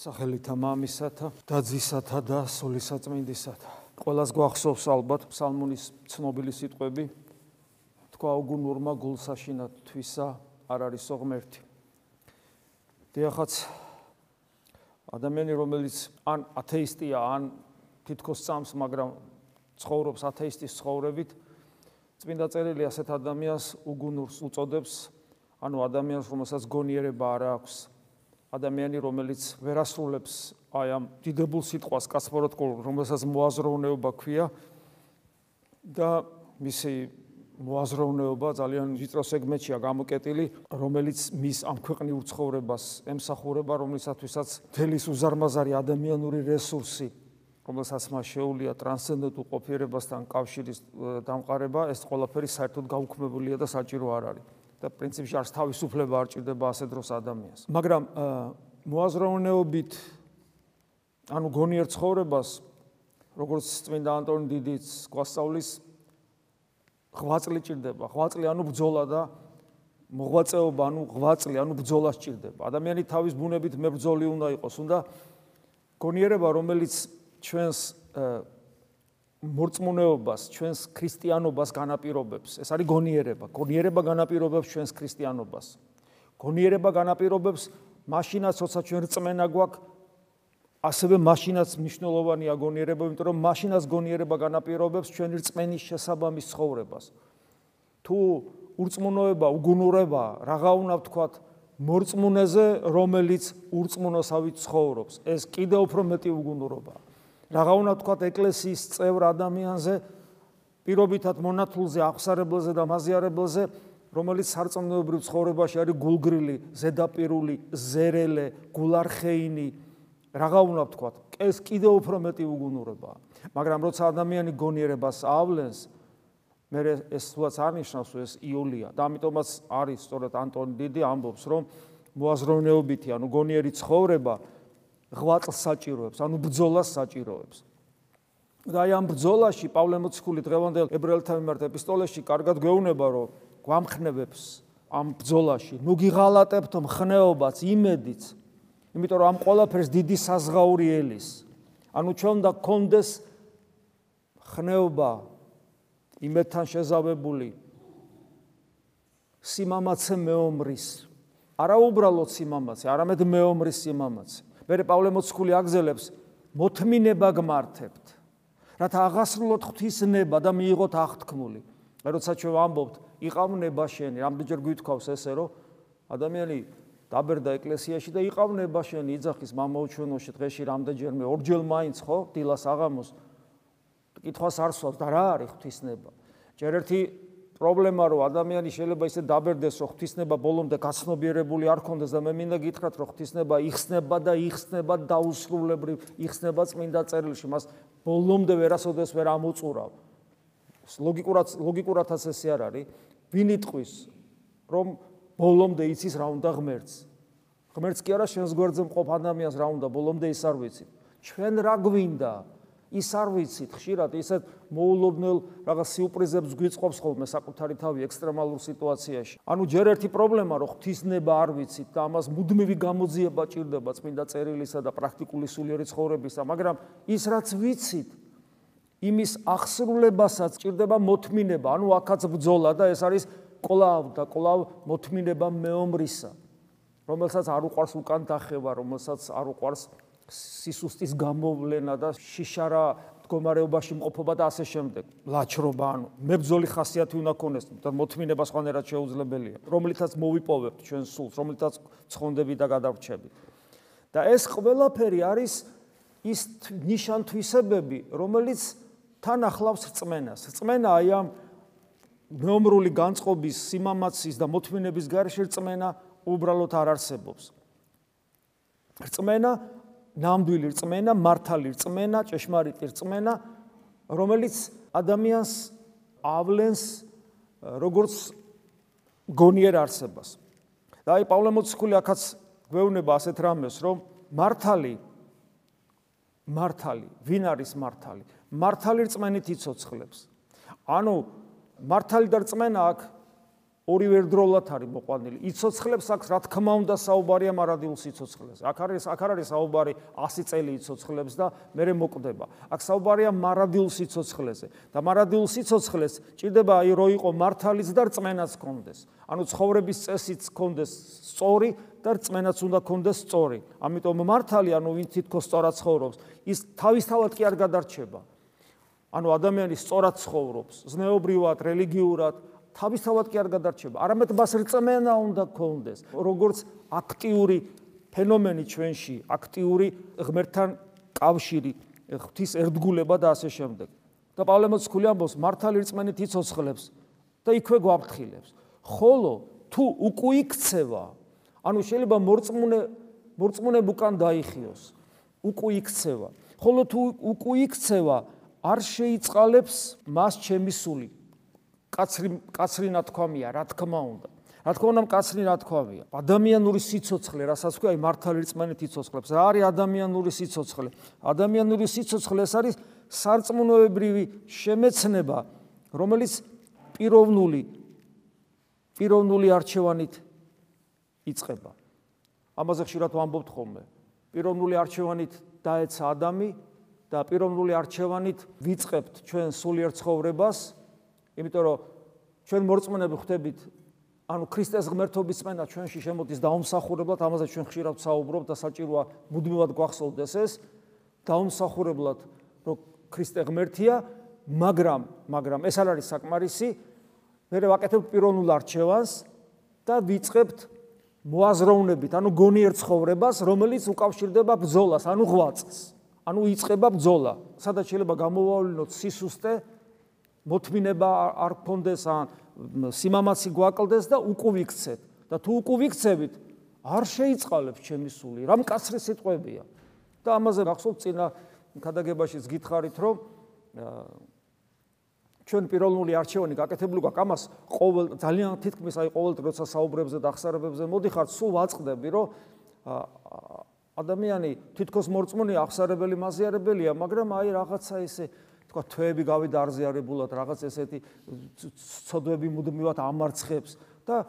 სახელითა მამისათა და ძისათა და სულისაწმინდისათა. ყოველას გვახსოვს ალბათ ფსალმონის ცნობილი სიტყვები. თქვა უგუნურმა გულსაშინა თვისა არ არის ღმერთი. დიახაც ადამიანი რომელიც ან ათეისტია, ან თითქოს წამს, მაგრამ ცხოვრობს ათეისტის ცხოვრებით, წმინდა წერილი ასეთ ადამიანს უგუნურს უწოდებს, ანუ ადამიანს რომელსაც გონიერება არ აქვს, ადამიანი რომელიც ვერ ასრულებს აი ამ დიდებულ სიტყვას კაცმოროტკულ რომელსაც მოაზროვნეობა ქვია და მისი მოაზროვნეობა ძალიან ვიწრო სეგმენტია გამოკეტილი რომელიც მის ამ ქვეყნიურ ცხოვრებას ემსახურება რომლისათვისაც თელის უზარმაზარი ადამიანური რესურსი რომელსაც მას შეუულია ტრანსცენდენტულ ყოფიერებასთან კავშირის დამყარება ეს ყველაფერი საერთოდ გაუქმებულია და საჭირო არ არის და პრინციპში არც თავისუფლება არ ჭირდება ასე დროს ადამიანს. მაგრამ მოაზროვნეობით ანუ გონიერ ცხოვრებას როგორც წმინდა ანტონი დიდიც გვასწავლის ღვაწლი ჭირდება. ღვაწლი ანუ ბძოლა და მოღვაწეობა ანუ ღვაწლი ანუ ბძოლა ჭირდება. ადამიანი თავის ბუნებით მებრძოლი უნდა იყოს, უნდა გონიერება რომელიც ჩვენს მორწმუნეობას, ჩვენს ქრისტიანობას განაპირობებს. ეს არის გონიერება. გონიერება განაპირობებს ჩვენს ქრისტიანობას. გონიერება განაპირობებს მაშინაც, როცა ჩვენ რწმენა გვაქვს, ასევე მაშინაც მნიშვნელოვანია გონიერება, იმიტომ რომ მაშინაც გონიერება განაპირობებს ჩვენი რწმენის შესაბამის ცხოვრებას. თუ ურწმუნოება, უგუნურება, რაღა უნდა ვთქვათ, მორწმუნეზე, რომელიც ურწმუნოსავით ცხოვრობს, ეს კიდევ უფრო მეტი უგუნურობაა. რაღა უნდა თქვათ ეკლესიის წევრ ადამიანზე პირობითად მონათულზე აღსარებელზე და მაზიარებელზე რომელიც სარწმუნოებრივ ცხოვრებაში არის გულგრილი, ზედაპირული, ზერელე, გულარხეინი. რაღა უნდა თქვათ ეს კიდევ უფრო მეტი უგუნურებაა მაგრამ როცა ადამიანი გონიერებას ავლენს მე ეს სულაც არნიშნავს ეს იულია. და ამიტომაც არის სწორედ ანტონი დიდი ამბობს რომ მოაზროვნეობითი ანუ გონიერი ცხოვრება ღვაწლს საჭიროებს, ანუ ბრძოლას საჭიროებს. და აი ამ ბრძოლაში პავლე მოციქული დღევანდელ ებრაელთა მიმართ ეპისტოლეში კარგად გვეუბნება, რომ გვამხნევებს ამ ბრძოლაში, ნუ გიღალატებთ მხნეობაც, იმედიც, იმიტომ რომ ამ ყველაფერს დიდი საზღაური ელის. ანუ ჩვენ და კონდეს ხნეობა იმედთან შეზავებული სიმამაცე მეომრის არა უბრალოდ სიმამაცე, არამედ მეომრის სიმამაცე. მერე პავლე მოციქული აგზელებს მოთმინება გმართებთ. რათა აღასრულოთ ღვთისნება და მიიღოთ აღთქმული. როცა ჩვენ ვამბობთ იყავნება შენი რამდენჯერ გვითხოვს ესე რომ ადამიანი დაბერდა ეკლესიაში და იყავნება შენი იძახის მამაუჩვენოში დღეში რამდენჯერმე ორჯერ მაინც ხო დილას აღამოს. კითხვას არ სვავს და რა არის ღვთისნება? ჯერ ერთი პრობლემა რომ ადამიანი შეიძლება ისე დაბერდეს რომ ღვთისნება ბოლომდე გაცნობიერებული არ ქონდეს და მე მინდა გითხრათ რომ ღვთისნება იხსნება და იხსნება დაუსრულებრივ იხსნება წმინდა წერილში. მას ბოლომდე ვერასოდეს ვერ ამოწურავ. ლოგიკურად ლოგიკურადაც ესე არ არის. ვინ იტყვის რომ ბოლომდე იცის რა უნდა ღმერთს. ღმერთს კი არა შენს გვერდზე მყოფ ადამიანს რა უნდა ბოლომდე ის არ ვიცი. ჩვენ რა გვინდა ის არ ვიცით ხშირად ისეთ მოულოდნელ რაღაც სიუპრიზებს გვიწყობს ხოლმე საკუთარი თავი ექსტრემალურ სიტუაციაში. ანუ ჯერ ერთი პრობლემა რომ ღვთისნება არ ვიცით და ამას მუდმივი გამოძიება ჭირდება წმინდა წერილისა და პრაქტიკული სულიერი ცხოვრებისა, მაგრამ ის რაც ვიცით იმის აღსრულებასაც ჭირდება მოთმინება, ანუ აქაც ბძოლა და ეს არის კლავ და კლავ მოთმინება მეომრისა, რომელსაც არ უყარს უკან დახევა, რომელსაც არ უყარს სისუსტის გამოვლენა და შიშარა მდგომარეობაში მყოფობა და ასე შემდეგ. ლაჩრობა, ანუ მებძოლი ხასიათი უნდა ქონდეს, და მოთმინება სხვანაირად შეუძლებელია, რომლითაც მოვიპოვებთ ჩვენ სულს, რომლითაც ცხონდები და გადავრჩები. და ეს ყველაფერი არის ის ნიშანთვისებები, რომელიც თან ახლავს რწმენას. რწმენა აი ამ მეომრული განწყობის, სიმამაცის და მოთმინების გარეშე რწმენა უბრალოდ არ არსებობს. რწმენა ნამდვილი რწმენა, მართალი რწმენა, ჭეშმარიტი რწმენა, რომელიც ადამიანს ავლენს როგორც გონიერ არსებას. და აი პავლე მოციქული ახაც გვეუბნება ასეთ რამეს, რომ მართალი მართალი, ვინ არის მართალი? მართალი რწმენით იცოცხლებს. ანუ მართალი და რწმენა აქ ორივერდროულად არის მოყვანილი. იცოცხლებს აქ რა თქმა უნდა საუბარია მარადილ სიცოცხლეს. აქ არის აქ არის საუბარი 100 წელი იცოცხლებს და მე მოკვდება. აქ საუბარია მარადილ სიცოცხლეზე და მარადილ სიცოცხლეს ჭირდება აი რო იყო მართალიც და რწმენაც კონდეს. ანუ ცხოვრების წესიც კონდეს სწორი და რწმენაც უნდა კონდეს სწორი. ამიტომ მართალი ანუ ვინ თითქოს სწორად ცხოვრობს, ის თავისთავად კი არ გადარჩება. ანუ ადამიანი სწორად ცხოვრობს, ზნეობრივად, რელიგიურად, თავისთავად კი არ გადარჩება. არამედ მას რწმენა უნდა კონდეს, როგორც აქტიური ფენომენი ჩვენში, აქტიური ღმერთთან კავშირი, ღვთის ერთგულება და ასე შემდეგ. და პავლე მოციქული ამბობს, მართალი რწმენით იცოცხლებს და იქვე გვაფრთხილებს. ხოლო თუ უკუ იქცევა, ანუ შეიძლება მორწმუნე მორწმუნე უკან დაიხიოს, უკუ იქცევა. ხოლო თუ უკუ იქცევა, არ შეიწყალებს მას ჩემი სული. კაცრი კაცრი ნათქვამია, რა თქმა უნდა. რა თქმა უნდა, კაცრი ნათქვამია. ადამიანური სიცოცხლე, რასაც ქვია, აი მართალი რწმენით იცოცხლებს. რა არის ადამიანური სიცოცხლე? ადამიანური სიცოცხლე ეს არის სარწმუნოებრივი შემეცნება, რომელიც პიროვნული პიროვნული არჩევანით იწება. ამაზე ხშირად ვამბობთ ხოლმე. პიროვნული არჩევანით დაეცა ადამი და პიროვნული არჩევანით ვიწყებთ ჩვენ სულიერ ცხოვრებას, იმიტომ რომ ჩვენ მორწმუნეები ხვდებით ანუ ქრისტეს ღმერთობის წმენა ჩვენში შემოდის დაუმსახურებლად, ამაზე ჩვენ ხშირად საუბრობთ და საჭიროა მუდმივად გვახსოვდეს ეს დაუმსახურებლად, რომ ქრისტე ღმერთია, მაგრამ მაგრამ ეს არ არის საკმარისი, მე ვაკეთებ პიროვნულ არჩევანს და ვიწყებთ მოაზროვნებით, ანუ გონიერ ცხოვრებას, რომელიც უკავშირდება ბრძოლას, ანუ ღვაწლს. ანუ იწყება ბრძოლა, სადაც შეიძლება გამოვავლინოთ სისუსტე, მოთმინება არ გქონდეს ან სიმამაცი გვაკლდეს და უკუვიქცეთ. და თუ უკუვიქცებით, არ შეიწყალებს ჩემი სული, რამ კაცრი სიტყვებია. და ამაზე გახსოვთ წინა ქადაგებაშიც გითხარით, რომ ჩვენ პიროვნული არჩევანი გაკეთებული გვაქვს ამას ყოველ ძალიან თითქმის აი ყოველ დროცა საუბრებზე და ახსარებებზე მოდიხარ სულ ვაწყდები რომ ადამიანი თითქოს მორწმუნე ახსარებელი მაზიარებელია მაგრამ აი რაღაცა ესე თქვა თვეები გავიდა არზიარებულად რაღაც ესეთი ცოდვები მუდმივად ამარცხებს და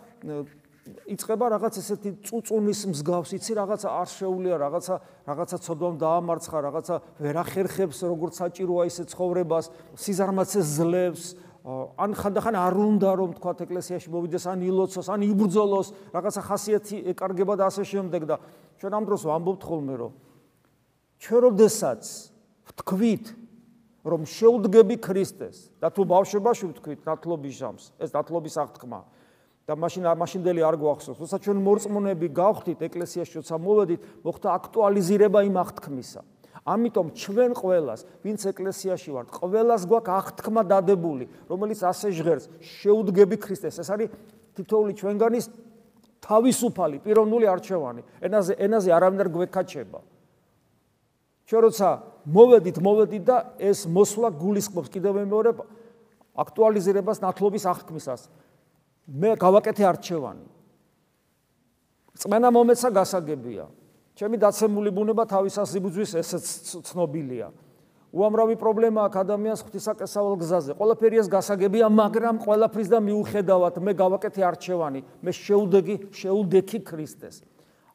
იწება რაღაც ესეთი წუწუნის მსგავს, იცი რაღაცა არ შეუულია, რაღაცა რაღაცა ცოდვამ დაამარცხა, რაღაცა ვერ ახერხებს როგორც საჭიროა ისე ცხოვრებას, სიზარმაცეს ძლევს, ან ხანდახან არ უნდა რომ თქვა ეკლესიაში მოვიდეს, ან ილოცოს, ან იბრძოლოს, რაღაცა ხასიათი ეკარგება და ასე შემდეგ და ჩვენ ამ დროს ვამბობთ ხოლმე რომ ჩვენ როდესაც ვთქვით რომ შეუდგები ქრისტეს და თუ ბავშვობაში ვთქვით ნათლობის ჟამს, ეს ნათლობის აღთქმაა და მაშინ მაშინდელი არ გვახსოვს. თუმცა ჩვენ მორწმუნეები გავხდით ეკლესიაში, როცა მოვედით, მოხდა აქტუალიზირება იმ აღთქმისა. ამიტომ ჩვენ ყოველას, ვინც ეკლესიაში ვართ, ყოველას გვაქვს აღთქმა დადებული, რომელიც ასე ჟღერს: შეუდგები ქრისტეს. ეს არის თითოეული ჩვენგანის თავისუფალი პიროვნული არჩევანი. ენაზე ენაზე არავინ არ გვეკაჩება. ჩვენ როცა მოვედით, მოვედით და ეს მოსვლა გულისხმობს კიდევ მეორე აქტუალიზირებას ნათლობის აღთქმისას. მე გავაკეთე არჩევანი. წმენა მომეცა გასაგებია. ჩემი დაცემული ბუნება თავისას იბუძვის ესეც ცნობილია. უამრავი პრობლემა აქვს ადამიანს ღვთისაკესავალ გზაზე. ყველაფერი ეს გასაგებია, მაგრამ ყველაფრის და მიუხედავად მე გავაკეთე არჩევანი. მე შეუდეგი, შეუდექი ქრისტეს.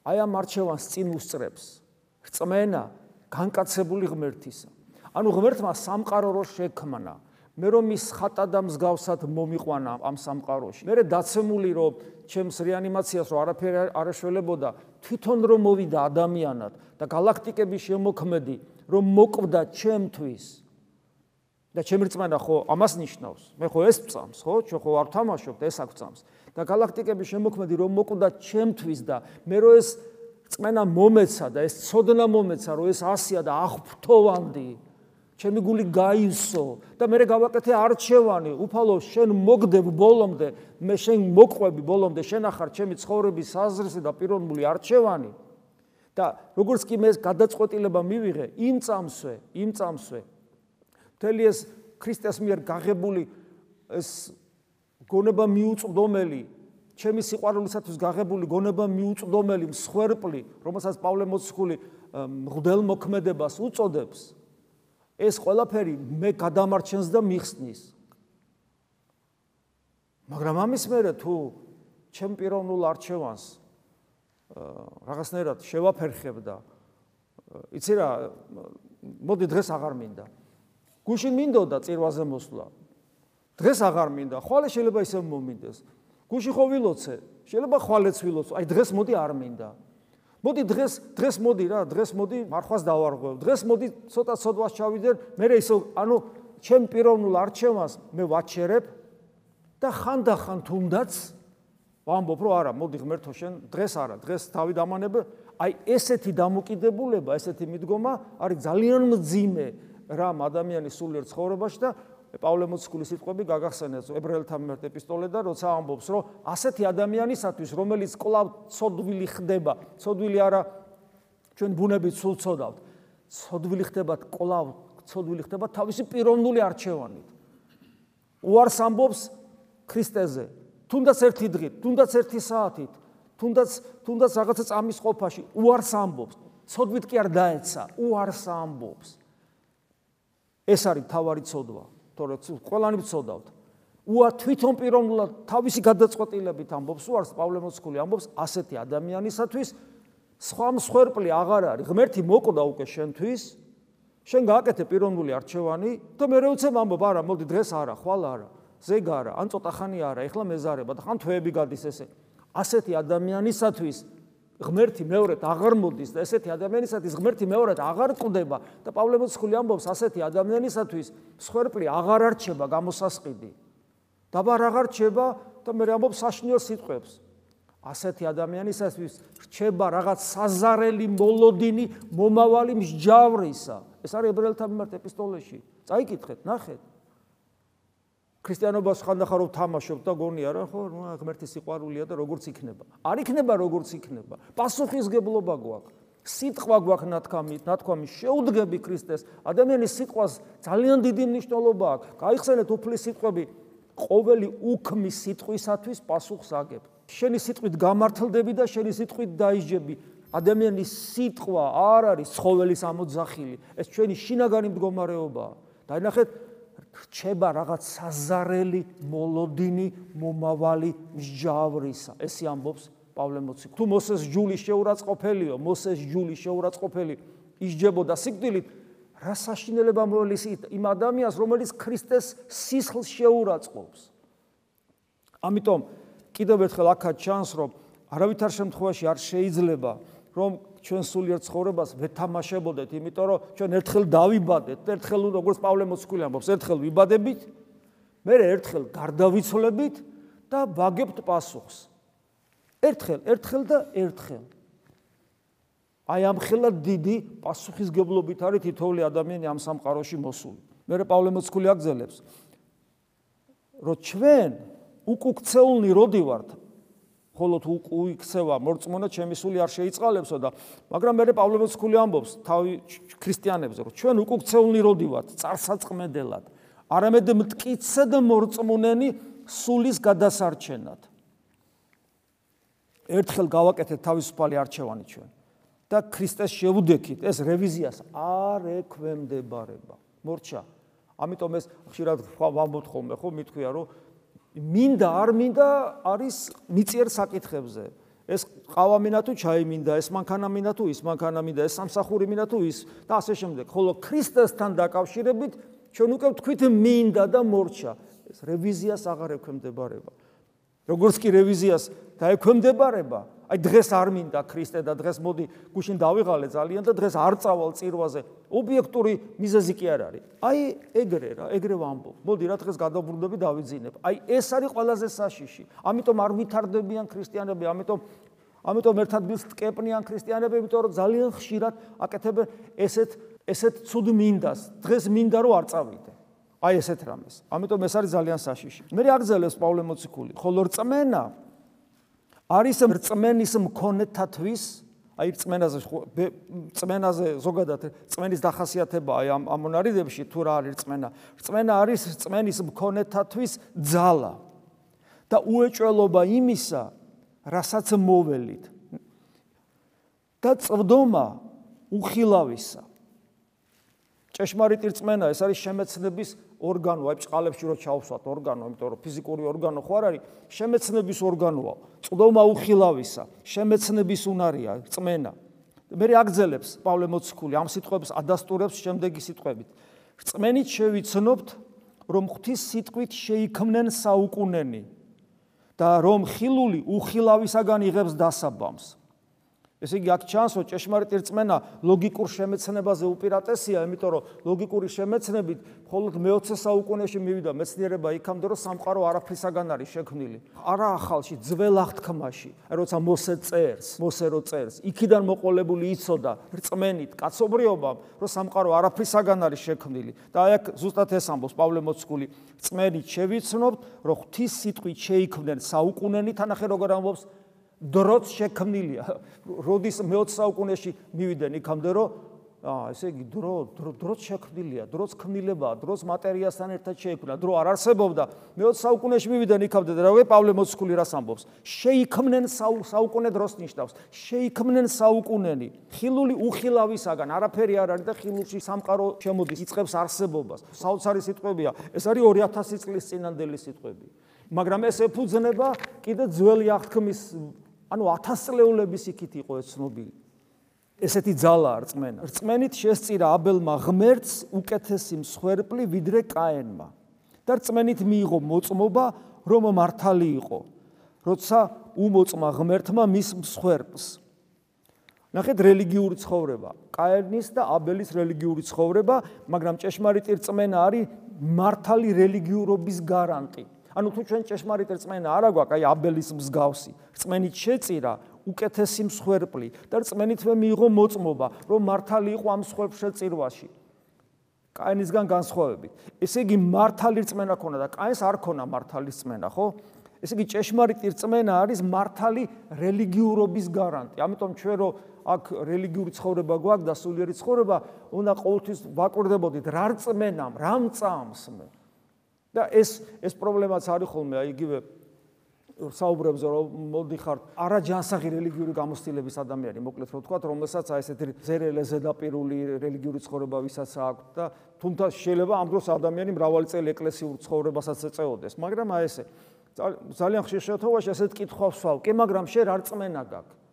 აი ამ არჩევანს წინ უსწრებს. წმენა განკაცებული ღმერთისა. ანუ ღმერთმა სამყარო რო შექმნა, მე რომ ის ხატა და მსგავსად მომიყვანა ამ სამყაროში. მე დაცემული რომ ჩემს რეანიმაციას რომ არაფერი არ ეშველებოდა, თვითონ რომ მოვიდა ადამიანად და galaktikების შემოქმედი რომ მოკვდა ჩემთვის. და ჩემი რწმენა ხო ამას ნიშნავს. მე ხო ეს წამს, ხო? ჩვენ ხო არ თამაშობთ ეს აქ წამს. და galaktikების შემოქმედი რომ მოკვდა ჩემთვის და მე რომ ეს წმენა მომეცა და ეს ცოდნა მომეცა რომ ეს ასია და აღფრთოვანდი ჩემი გული გაივსო და მე გავაკეთე არჩევანი, უფალო შენ მოგდებ ბოლომდე, მე შენ მოყვები ბოლომდე, შენ ახარ ჩემი ცხოვრების საზრისი და პიროვნული არჩევანი. და როგორც კი მე გადაწყვეტილება მივიღე, იმ წამსვე, იმ წამსვე მთელი ეს ქრისტეს მიერ გაღებული ეს გონება მიუწვდომელი ჩემი სიყვარულისათვის გაღებული გონება მიუწვდომელი მსხვერპლი, რომელსაც პავლე მოციქული მღვდელმოქმედებას უწოდებს, ეს ყველაფერი მე გადამარჩენს და მიხსნის. მაგრამ ამის მერე თუ ჩემ პიროვნულ არჩევანს რაღაცნაირად შევაფერხებ და იცი რა მოდი დღეს აღარ მინდა. გუშინ მინდოდა წირვაზე მოსვლა. დღეს აღარ მინდა. ხვალე შეიძლება ისე მომინდეს გუში ხო ვილოცე? შეიძლება ხვალეც ვილოცო. აი დღეს მოდი არ მინდა. მოდი დღეს დღეს მოდი რა დღეს მოდი მარხვას დავარღვევ. დღეს მოდი ცოტა ცოდვას ჩავიდე მე ისე ანუ ჩემ პიროვნულ არჩევანს მე ვაჩერებ და ხანდახან თუნდაც ვამბობ რომ არა მოდი ღმერთო შენ დღეს არა დღეს თავი დამანებ აი ესეთი დამოკიდებულება ესეთი მიდგომა არის ძალიან მძიმე რამ ადამიანის სულიერ ცხოვრებაში და პავლე მოციქულის სიტყვები გაგახსენეთ ებრაელთა მიმართ ეპისტოლე და როცა ამბობს რომ ასეთი ადამიანისათვის რომელიც კლავ ცოდვილი ხდება ცოდვილი არა ჩვენ ბუნებით სულ ცოდავთ ცოდვილი ხდება კლავ ცოდვილი ხდება თავისი პიროვნული არჩევანით. უარს ამბობს ქრისტეზე თუნდაც ერთი დღით თუნდაც ერთი საათით თუნდაც თუნდაც რაღაცა წამის ყოფაში უარს ამბობს ცოდვით კი არ დაეცა უარს ამბობს. ეს არის თავარი ცოდვა თორე ყველანი ვწოდავთ. უა თვითონ პიროვნულად თავისი გადაწყვეტილებით ამბობს უარს პავლე მოციქული ამბობს ასეთი ადამიანისათვის სხვა მსხვერპლი აღარ არის. ღმერთი მოკვდა უკვე შენთვის. შენ გააკეთე პიროვნული არჩევანი და მე რეუცებ ამბობ არა, მოდი დღეს არა, ხვალ არა, ზეგ არა, ან ცოტა ხანი არა, ეხლა მეზარება და ხან თვეები გადის ესე. ასეთი ადამიანისათვის ღმერთი მეორედ აღარ მოდის და ესეთი ადამიანისათვის ღმერთი მეორედ აღარ წდება და პავლე მოციქული ამბობს ასეთი ადამიანისათვის სხერპლი აღარ არჩება გამოსასყიდი. დაბა აღარ რჩება და მე ამბობს საშნიო სიტყვებს. ასეთი ადამიანისათვის რჩება რაღაც საზარელი მოლოდინი მომავალი მსჯავრისა. ეს არის ებრაელთა მიმართ ეპისტოლეში. წაიკითხეთ ნახეთ ქრისტიანობას ხანდახარ რომ თამაშობ და გონია რა ხო ღმერთის სიყვარულია და როგორც იქნება. არ იქნება როგორც იქნება. პასუხისგებლობა გვაქვს. სიტყვა გვაქვს ნათქვამი ნათქვამი შეუდგები ქრისტეს. ადამიანის სიტყვას ძალიან დიდი მნიშვნელობა აქვს. გაიხსენეთ უფლის სიტყვები. ყოველი უქმის სიტყვისათვის პასუხს აგებ შენი სიტყვით გამართლდები და შენი სიტყვით დაიჯები. ადამიანის სიტყვა არ არის ცხოველის ამოძახილი. ეს ჩვენი შინაგანი მდგომარეობაა. დაინახეთ რჩება რაღაც საზარელი მოლოდინი მომავალი მსჯავრისა. ესე ამბობს პავლე მოციქული თუ მოსეს ჯული შეურაცხყოფელიო მოსეს ჯული შეურაცხყოფელი ისჯებოდა სიკვდილით რა საშინელება მოელის იმ ადამიანს რომელიც ქრისტეს სისხლს შეურაცხყოფს. ამიტომ კიდევ ერთხელ აქაც ჩანს რომ არავითარ შემთხვევაში არ შეიძლება რომ ჩვენ სულიერ ცხოვრებას ვეთამაშებოდეთ, იმიტომ რომ ჩვენ ერთხელ დავიბადეთ, ერთხელ როგორც პავლე მოციქული ამბობს, ერთხელ ვიბადებით, მე ერთხელ გარდავიცვლებით და ვაგებთ პასუხს. ერთხელ, ერთხელ და ერთხელ. აი ამ ხელა დიდი პასუხისგებლობით არის თითოეული ადამიანი ამ სამყაროში მოსული. მე პავლე მოციქული აგზელებს რომ ჩვენ უკუქცეულნი როდი ვართ холод უიქცევა მორწმუნა ჩემი სული არ შეიწყალებსო და მაგრამ მე პავლემოცკული ამბობს თავი ქრისტიანებზე რომ ჩვენ უკუქცეულნი როდივართ წარსაწყმედელად არამედ მткиცედ მორწმუნენი სულის გადასარჩენად ერთხელ გავაკეთეთ თავისუფალი არჩევანი ჩვენ და ქრისტეს შევუდექით. ეს რევიზიას არ ექვემდებარება. მორჩა. ამიტომ ეს ხშირად ვამბობთ ხოლმე, ხო, მithქვია, რომ მინდა არ მინდა არის მიწიერ საკითხებზე. ეს ყავა მინდა თუ ჩაი მინდა, ეს მანქანა მინდა თუ ის მანქანა მინდა, ეს სამსახური მინდა თუ ის და ასე შემდეგ. ხოლო ქრისტესთან დაკავშირებით ჩვენ უკვე ვთქვით მინდა და მორჩა. ეს რევიზიას აღარ ექვემდებარება. როგორც კი რევიზიას დაექვემდებარება, აი დღეს არ მინდა ქრისტე და დღეს მოდი გუშინ დავიღალე ძალიან და დღეს არ წავალ წირვაზე. ობიექტური მიზეზი კი არ არის. აი ეგრე რა, ეგრე ვამბობ. მოდი რა დღეს გადაბრუნდები დავიძინებ. აი ეს არის ყველაზე საშიში. ამიტომ არ ვითარდებიან ქრისტიანები, ამიტომ ამიტომ ერთად ვილს ტკეპნიან ქრისტიანები, იმიტომ რომ ძალიან ხშირად აკეთებენ ესეთ ესეთ ცუდ მინდას. დღეს მინდა რომ არ წავიდე. აი ესეთ რამეს. ამიტომ ეს არის ძალიან საშიში. მე აგზელებს პავლე მოციქული, ხოლო რწმენა არის რწმენის მქონეთათვის აი რწმენაზე რწმენაზე ზოგადად რწმენის დახასიათება აი ამ ამონარიდებში თუ რა არის რწმენა? რწმენა არის რწმენის მქონეთათვის ძალა და უეჭველობა იმისა რასაც მოველით. და წვდომა უხილავისა. ჭეშმარიტი რწმენა ეს არის შემეცნების ორგანო, აი წყალებში რო ჩავსვათ ორგანო, იმიტომ რომ ფიზიკური ორგანო ხო არ არის, შემეცნების ორგანოა, წვდომა უხილავისა, შემეცნების უნარია, წმენა. მე აგძელებს პავლე მოციქული ამ სიტყვებს ადასტურებს შემდეგი სიტყვებით. წმენით შევიცნობთ, რომ ღვთის სიტყვით შეიქმნენ საუკუნენი და რომ ხილული უხილავისაგან იღებს დასაბამს. ესე იგი აქ ჩანს რომ ჭეშმარიტი რწმენა ლოგიკურ შემეცნებაზე უპირატესია, იმიტომ რომ ლოგიკური შემეცნებით მხოლოდ მე-20 საუკუნეში მივიდა მეცნიერება იქამდე რომ სამყარო არაფრისაგან არის შექმნილი. არა ახალში, ძველ აღთქმაში, როცა მოსე წერს, მოსე რო წერს, იქიდან მოყოლებული იცოდა რწმენით კაცობრიობამ, რომ სამყარო არაფრისაგან არის შექმნილი. და აი აქ ზუსტად ეს ამბობს პავლე მოციქული, რწმენით შევიცნობთ, რომ ღვთის სიტყვით შეიქმნენ საუკუნენი, თანახე როგორ ამბობს დროც შექმნილია. როდის მე-20 საუკუნეში მივიდნენ იქამდე რომ აა ესე იგი დრო დროც შექმნილია, დროც ქმნილებაა, დროც მატერიასთან ერთად შეიქმნა, დრო არ არსებობდა. მე-20 საუკუნეში მივიდნენ იქამდე და რავე პავლე მოციქული რას ამბობს? შეიქმნენ საუკუნე დროს ნიშნავს. შეიქმნენ საუკუნენი. ხილული უხილავისაგან არაფერი არ არის და ხილულში სამყარო შემოდის, იწყებს არსებობას. საოცარი სიტყვებია. ეს არის 2000 წლის წინანდელი სიტყვები. მაგრამ ეს ეფუძნება კიდე ძველი აღთქმის ანუ 1000 წლეულების იქით იყო ცნობილი. ესეთი ძალა რწმენა. რწმენით შესწირა აბელმა ღმერთს უკეთესი მსხვერპლი ვიდრე კაენმა. და რწმენით მიიღო მოწმობა, რომ მართალი იყო. როცა უმოწმა ღმერთმა მის მსხვერპლს. ნახეთ რელიგიური ცხოვრება, კაენის და აბელის რელიგიური ცხოვრება, მაგრამ ჭეშმარიტი რწმენა არის მართალი რელიგიურობის გარანტი. ანუ თუ ჩვენ ჭეშმარიტ რწმენა არ აგვაქვს, აი აბელის მსგავსი, რწმენით შეწირა უკეთესი მსხვერპლი და რწმენით მე მიიღო მოწმობა, რომ მართალი იყო ამ მსხვერპლშეწირვაში. კაინისგან განსხვავებით. ესე იგი მართალი რწმენა ქონა და კაინს არ ქონა მართალი რწმენა, ხო? ესე იგი ჭეშმარიტი რწმენა არის მართალი რელიგიურობის გარანტი. ამიტომ ჩვენ რო აქ რელიგიური ცხოვრება გვაქვს და სულიერი ცხოვრება, უნდა ყოველთვის ვაკვირდებოდით რა რწმენამ, რა მწამს მე. და ეს ეს პრობლემაც არის ხოლმე აი იგივე საუბრებს რომ მოდიხარ არაჯანსაღი რელიგიური გამოცდილების ადამიანი მოკლედ რო ვთქვა რომელსაც აი ესეთი ზერელე ზედაპირული რელიგიური ცხოვრება ვისაც აქვს და თუმცა შეიძლება ამ დროს ადამიანი მრავალი წელი ეკლესიურ ცხოვრებასაც ეწეოდეს მაგრამ აი ესე ძალიან ხშირ შემთხვევაში ესეთ კითხვას ვსვავ. კი მაგრამ შენ არ წმენა გაქვს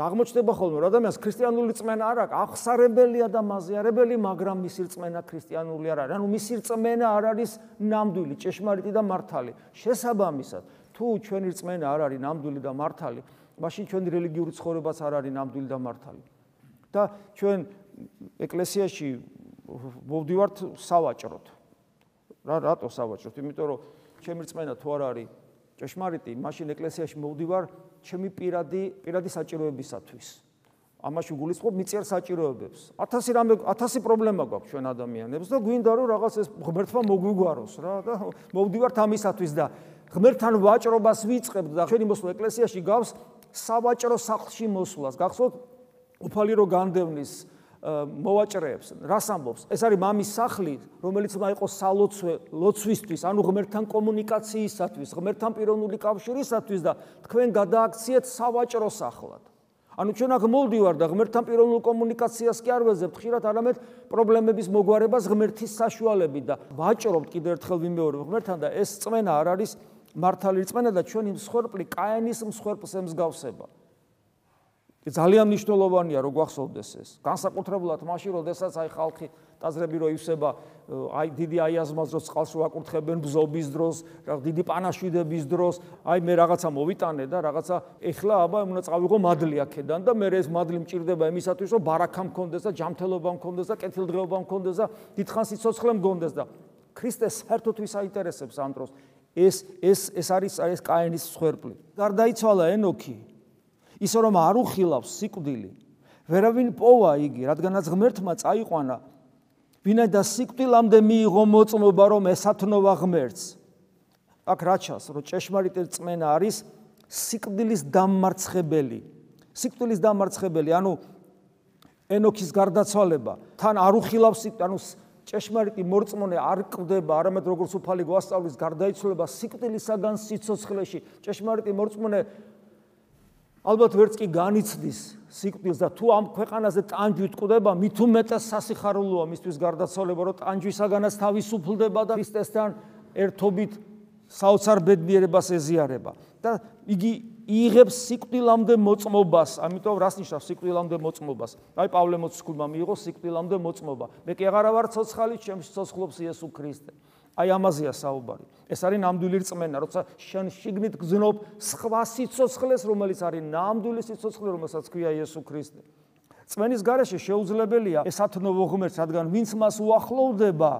და აღმოჩნდება ხოლმე რომ ადამიანს ქრისტიანული რწმენა არ აქვს, აღსარებელია და მაზიარებელი, მაგრამ მისი რწმენა ქრისტიანული არ არის. ანუ მისი რწმენა არ არის ნამდვილი, ჭეშმარიტი და მართალი. შესაბამისად, თუ ჩვენი რწმენა არ არის ნამდვილი და მართალი, მაშინ ჩვენი რელიგიური ცხოვრებაც არ არის ნამდვილი და მართალი. და ჩვენ ეკლესიაში მოვდივართ სავაჭროთ. რა რატო სავაჭროთ? იმიტომ რომ ჩემი რწმენა თუ არ არის ჭეშმარიტი, მაშინ ეკლესიაში მოვდივარ ჩემი პირადი პირადი საჭიროებისათვის. ამაში გულისხმობ მიწერ საჭიროებებს. 1000 რამე 1000 პრობლემა გვაქვს ჩვენ ადამიანებს და გვინდა რომ რაღაც ეს ღმერთმა მოგვიგვაროს რა და მოვდივართ ამისათვის და ღმერთთან ვაჭრობას ვიწყებ და ჩვენი მოსვლა ეკლესიაში გავს სავაჭრო სახლში მოსვლას. გახსოვთ უფალი რო განდევნის მოვაჭრეებს. რას ამბობს? ეს არის მამის სახლი, რომელიც უნდა იყოს სალოცვე ლოცვისთვის, ანუ ღმერთთან კომუნიკაციისათვის, ღმერთთან პიროვნული კავშირისათვის და თქვენ გადააქციეთ სავაჭრო სახლად. ანუ ჩვენ აქ მოვდივარ და ღმერთთან პიროვნულ კომუნიკაციას კი არ ვეძებთ, ხშირად არამედ პრობლემების მოგვარებას ღმერთის საშუალებით და ვაჭრობთ კიდევ ერთხელ ვიმეორებ ღმერთთან და ეს წმენა არ არის მართალი წმენა და ჩვენი მსხვერპლი კაენის მსხვერპლს ემსგავსება. ძალიან მნიშვნელოვანია რომ გვახსოვდეს ეს. განსაკუთრებულად მაშინ როდესაც აი ხალხი ტაზრები რო ივსება, აი დიდი აიაზმას დროს წყალს ვაკურთხებენ ბზობის დროს, რა დიდი პანაშვიდების დროს, აი მე რაღაცა მოვიტანე და რაღაცა ეხლა აბა უნდა წავიღო მადლი აქედან და მე ეს მადლი მჭირდება იმისათვის რომ ბარაკა მქონდეს და ჯანმრთელობა მქონდეს და კეთილდღეობა მქონდეს და დიდხანს სიცოცხლე მქონდეს და ქრისტეს საერთოდ ვის აინტერესებს ამ დროს ეს ეს ეს არის ეს კაენის სხერფლი. გარდაიცვალა ენოქი ისე რომ არ უხილავს სიკვდილი. ვერავინ პოვა იგი რადგანაც ღმერთმა წაიყვანა ვინაიდან სიკვდილამდე მიიღო მოწმობა რომ ესათნოვა ღმერთს. აქ რაჩას რომ ჭეშმარიტი წმენა არის სიკვდილის დამარცხებელი. სიკვდილის დამარცხებელი ანუ ენოქის გარდაცვალება. თან არ უხილავს ანუ ჭეშმარიტი მორწმუნე არ კვდება არამედ როგორც უფალი გვასწავლის გარდაიცვალება სიკვდილისაგან სიცოცხლეში. ჭეშმარიტი მორწმუნე ალბათ ვერც კი განიცდის სიკვდილს და თუ ამ ქვეყანაზე ტანჯვით ყდება, მით უმეტეს სასიხარულოა მისთვის გარდაცვალება, რომ ტანჯვისაგანაც თავისუფლდება და ქრისტესთან ერთობით საოცარ ბედნიერებას ეზიარება. და იგი იღებს სიკვდილამდე მოწმობას, ამიტომ რას ნიშნავს სიკვდილამდე მოწმობას? აი პავლე მოციქულმა მიიღო სიკვდილამდე მოწმობა. მე კი აღარა ვარ ცოცხალი, ჩემს ცოცხლობს იესო ქრისტე. აი ამაზეა საუბარი. ეს არის ნამდვილი რწმენა, როცა შენ შიგნით გზნობ სხვა სიცოცხლეს, რომელიც არის ნამდვილი სიცოცხლე, რომელსაც ქვია იესო ქრისტე. წმენის garaშე შეუძლებელია ესათნოვო ღმერთს, რადგან ვინც მას უახლოვდება,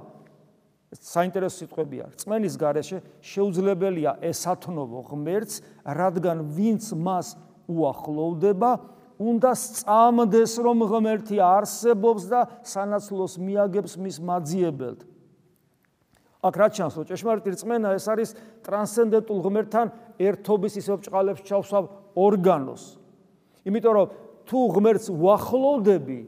საინტერესო სიტყვებია. წმენის garaშე შეუძლებელია ესათნოვო ღმერთს, რადგან ვინც მას უახლოვდება, უნდა სწამდეს რომ ღმერთი არსებობს და სანაცვლოს მიაგებს მის მაძიებელთ. აქ რა ჩანს, რომ ჭეშმარიტი რწმენა ეს არის ტრანსცენდენტულ ღმერთთან ერთობის ისევ ბჭყალებს ჩავსავ ორგანოს. იმიტომ რომ თუ ღმერთს უახლოვდები,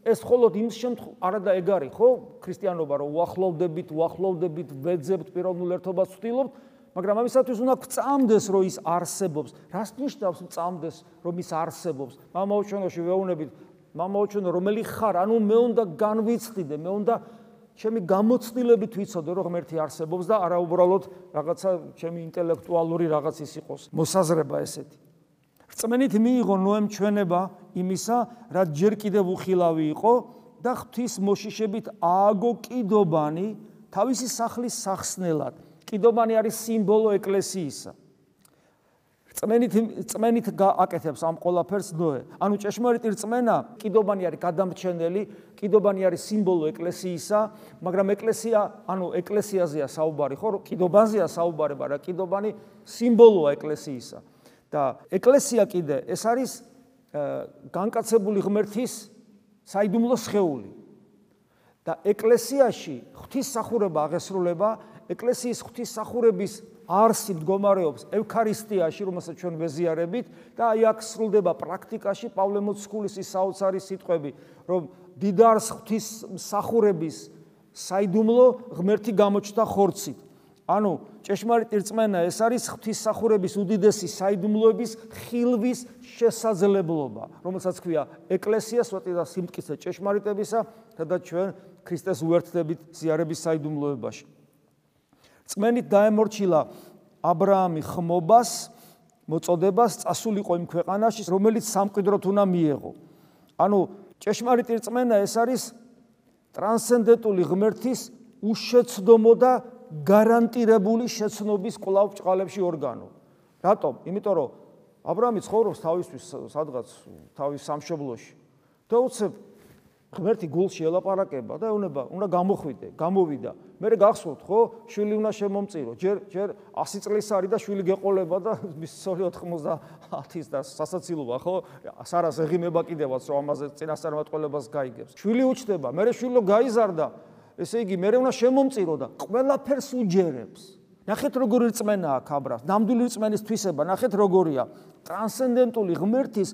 ეს მხოლოდ იმ შემთხვევაში არადა ეგ არის, ხო? ქრისტიანობა რომ უახლოვდებით, უახლოვდებით, ვეძებთ პიროვნულ ერთობას ვთილობთ, მაგრამ ამისათვის უნდა გწამდეს, რომ ის არსებობს. რას ნიშნავს გწამდეს, რომ ის არსებობს? მამაოჩვენოში ვეუბნებით, მამაოჩვენო, რომელი ხარ? ანუ მე უნდა განვიცხიდე, მე უნდა ჩემი გამოცდილებით ვიცოდე რომ ღმერთი არსებობს და არა უბრალოდ რაღაცა ჩემი ინტელექტუალური რაღაც ის იყოს მოსაზრება ესეთი. რწმენით მიიღო ნოემ ჩვენება იმისა, რაც ჯერ კიდევ უხილავი იყო და ღვთის მოშიშებით ააგო კიდობანი თავისი სახლის სახსნელად. კიდობანი არის სიმბოლო ეკლესიისა. წმენით წმენით აკეთებს ამ ყოლაფერს ნოე. ანუ ჭეშმარიტი რწმენა კიდობანი არის გადამრჩენელი, კიდობანი არის სიმბოლო ეკლესიისა, მაგრამ ეკლესია, ანუ ეკლესიაზეა საუბარი, ხო? კიდობანზეა საუბარი, მაგრამ კიდობანი სიმბოლოა ეკლესიისა. და ეკლესია კიდე ეს არის განკაცებული ღმერთის საიდუმლო სხეული. და ეკლესიაში ღვთისმსახურება აღესრულება, ეკლესიის ღვთისმსახურების არსი მდგომარეობს ევქარისტიაში, რომელსაც ჩვენ ვეზიარებით და აი აქ სრულდება პრაქტიკაში პავლე მოციქულის ის საოცარი სიტყვები, რომ დიდარს ღვთის მსახურების საიდუმლო ღმერთი გამოჩნდა ხორცით. ანუ ჭეშმარიტი რწმენა ეს არის ღვთისმსახურების უდიდესი საიდუმლოების ხილვის შესაძლებლობა, რომელსაც ქვია ეკლესია სვეტი და სიმტკიცე ჭეშმარიტებისა, სადაც ჩვენ ქრისტეს უერთდებით ზიარების საიდუმლოებაში. წმენით დაემორჩილა აბრაამი ხმობას, მოწოდებას წასულიყო იმ ქვეყანაში, რომელიც სამყიდროთ უნდა მიეღო. ანუ ჭეშმარიტი რწმენა ეს არის ტრანსცენდენტული ღმერთის უშეცდომო და გარანტირებული შეცნობის კვლავ ბჭყალებში ორგანო. რატომ? იმიტომ რომ აბრაამი ცხოვრობს თავისთვის სადღაც თავის სამშობლოში. და უცებ ღმერთი გულში ელაპარაკება და ეუბნება, უნდა გამოხვიდე, გამოვიდა. მე გახსოვთ, ხო? შვილი უნდა შემომწირო. ჯერ ჯერ 100 წლის არის და შვილი გეყოლება და მის 90-ის და სასაცილოა, ხო? სარას ეღიმება კიდევაც, რომ ამაზე წინასწარმეტყველებას გაიგებს. შვილი უჩდება, მე შვილო გაიზარდა. ესე იგი, მე უნდა შემომწირო და ყველაფერს უჯერებს. ნახეთ როგორი რწმენა აქვს აბრას. ნამდვილი რწმენის თვისება, ნახეთ როგორია. ტრანსცენდენტული ღმერთის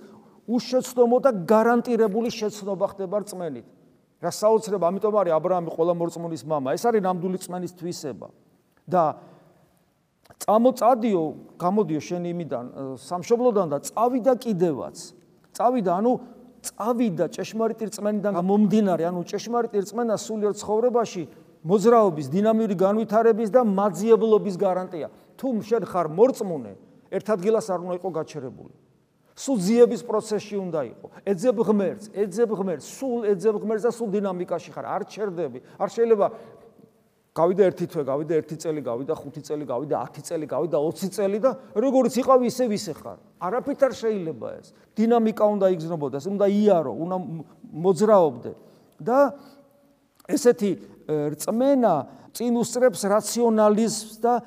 უშეცდომო და გარანტირებული შეცდომა ხდება რწმენით. რა საოცრება, ამიტომ არის ა ブラ ამი ყველა მორწმუნის мама. ეს არის ნამდვილი რწმენის თვისება. და წამოწადიო, გამოდიო შენ იმიდან სამშობლოდან და წავიდა კიდევაც. წავიდა, ანუ წავიდა ჭეშმარიტი რწმენიდან გამომდინარე, ანუ ჭეშმარიტი რწმენა სულიერ ცხოვრებაში მოძრაობის, დინამიური განვითარების და მაძიებლობის გარანტია. თუ შენ ხარ მორწმუნე, ერთ ადგილას არ უნდა იყო გაჩერებული. სულ ძიების პროცესში უნდა იყო. ეძებ ღმერთს, ეძებ ღმერთს, სულ ეძებ ღმერთს და სულ დინამიკაში ხარ, არ ჩერდები. არ შეიძლება გავიდა ერთი თვე, გავიდა ერთი წელი, გავიდა ხუთი წელი, გავიდა 10 წელი, გავიდა 20 წელი და როგორც იყავი ისე ვისე ხარ. არაფრით არ შეიძლება ეს. დინამიკა უნდა იგზნობოდეს, უნდა იარო, უნდა მოძრაობდე. და ესეთი რწმენა წინ უსწრებს რაციონალიზმს და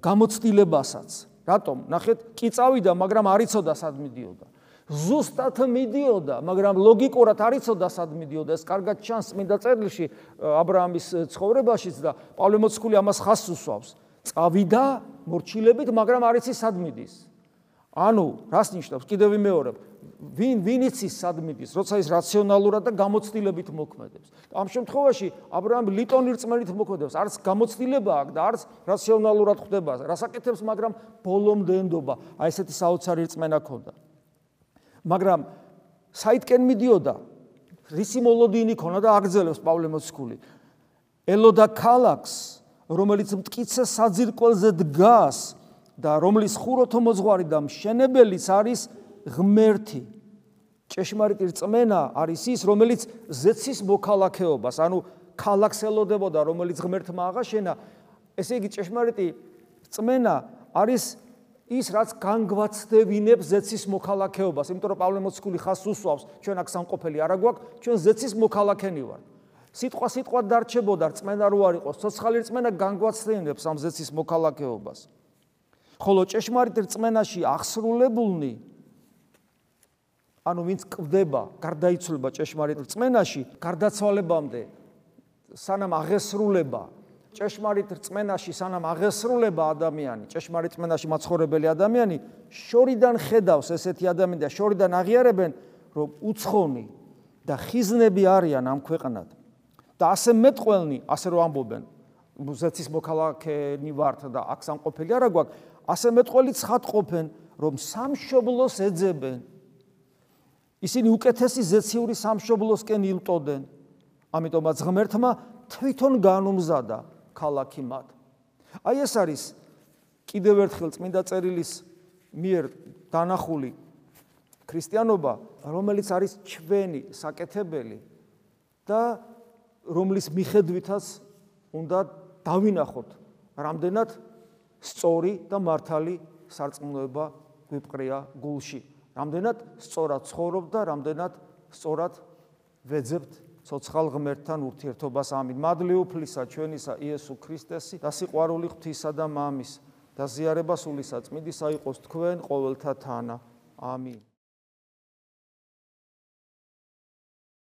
გამოცდილებასაც. რატომ? ნახეთ, კი წავიდა, მაგრამ არ იცოდა სად მიდიოდა. ზუსტად მიდიოდა, მაგრამ ლოგიკურად არ იცოდა სად მიდიოდა. ეს კარგად ჩანს წმინდა წერილში ა ブラ ამის ცხოვრებაშიც და პავლე მოციქული ამას ხას უსვავს. წავიდა მორჩილებით, მაგრამ არ იცის სად მიდის. ანუ, რას ნიშნავს? კიდევ ვიმეორებ. ვინ ვინ იცის სად მიდის, როცა ის რაციონალურად და გამოცდილებით მოქმედებს. ამ შემთხვევაში აბრაამ ლიტონი რწმენით მოქმედებს, არც გამოცდილება აქვს და არც რაციონალურად ხდება. რასაკეთებს, მაგრამ ბოლომდე ენდობა. აი ესეთი საოცარი რწმენა ქონდა. მაგრამ საიტკენ მიდიოდა რისი მოლოდინი ქონა და აგრძელებს პავლე მოციქული. ელოდა ქალაქს, რომელიც მткиცე საძირკველზე დგას და რომლის ხუროთო მოძღვარი და მშენებელიც არის ღმერთი ჭეშმარიტი რწმენა არის ის რომელიც ზეცის მოქალაქეობას ანუ ქალაქს ელოდებოდა რომელიც ღმერთმა აღაშენა ესე იგი ჭეშმარიტი რწმენა არის ის რაც განგვაცდებინებს ზეცის მოქალაქეობას, იმიტომ რომ პავლე მოციქული ხას უსვავს, ჩვენ აქ სამყოფელი არა გვაქვს, ჩვენ ზეცის მოქალაქენი ვართ. სიტყვა სიტყვა დარჩებოდა, რწმენა რო არ იყოს, ცოცხალი რწმენა განგვაცდებინებს ამ ზეცის მოქალაქეობას. ხოლო ჭეშმარიტ რწმენაში აღსრულებულნი ანუ ვინც კვდება, გარდაიცვლება ჭეშმარიტ რწმენაში, გარდაცვალებამდე სანამ აღესრულება ჭეშმარიტ რწმენაში სანამ აღესრულება ადამიანი, ჭეშმარიტ რწმენაში მაცხოვრებელი ადამიანი შორიდან ხედავს ესეთი ადამიანი და შორიდან აღიარებენ, რომ უცხონი და ხიზნები არიან ამ ქვეყნად. და ასე მეტყველნი, ასე რომ ამბობენ, მუზეცის მოქალაქენი ვართ და აქ სამყოფელი არა გვაქვს, ასე მეტყველი ცხადყოფენ, რომ სამშობლოს ეძებენ. ისინი უკეთესი ზეციური სამშობლოსკენ ილტოდნენ. ამიტომაც ღმერთმა თვითონ განუმზადა ქალაქი მათ. აი ეს არის კიდევ ერთხელ წმინდა წერილის მიერ დანახული ქრისტიანობა, რომელიც არის ჩვენი საკეთებელი და რომლის მიხედვითაც უნდა დავინახოთ რამდენად სწორი და მართალი სარწმუნოება გვიპყრია გულში. რამდენად სწორად ცხოვრობ და რამდენად სწორად ვეძებთ ცოცხალ ღმერთთან ურთიერთობას. ამინ. მადლიუფლისა ჩვენისა იესო ქრისტესი და სიყვარული ღვთისა და მამის და ზიარება სულისა წმინდისა იყოს თქვენ ყოველთა თანა. ამინ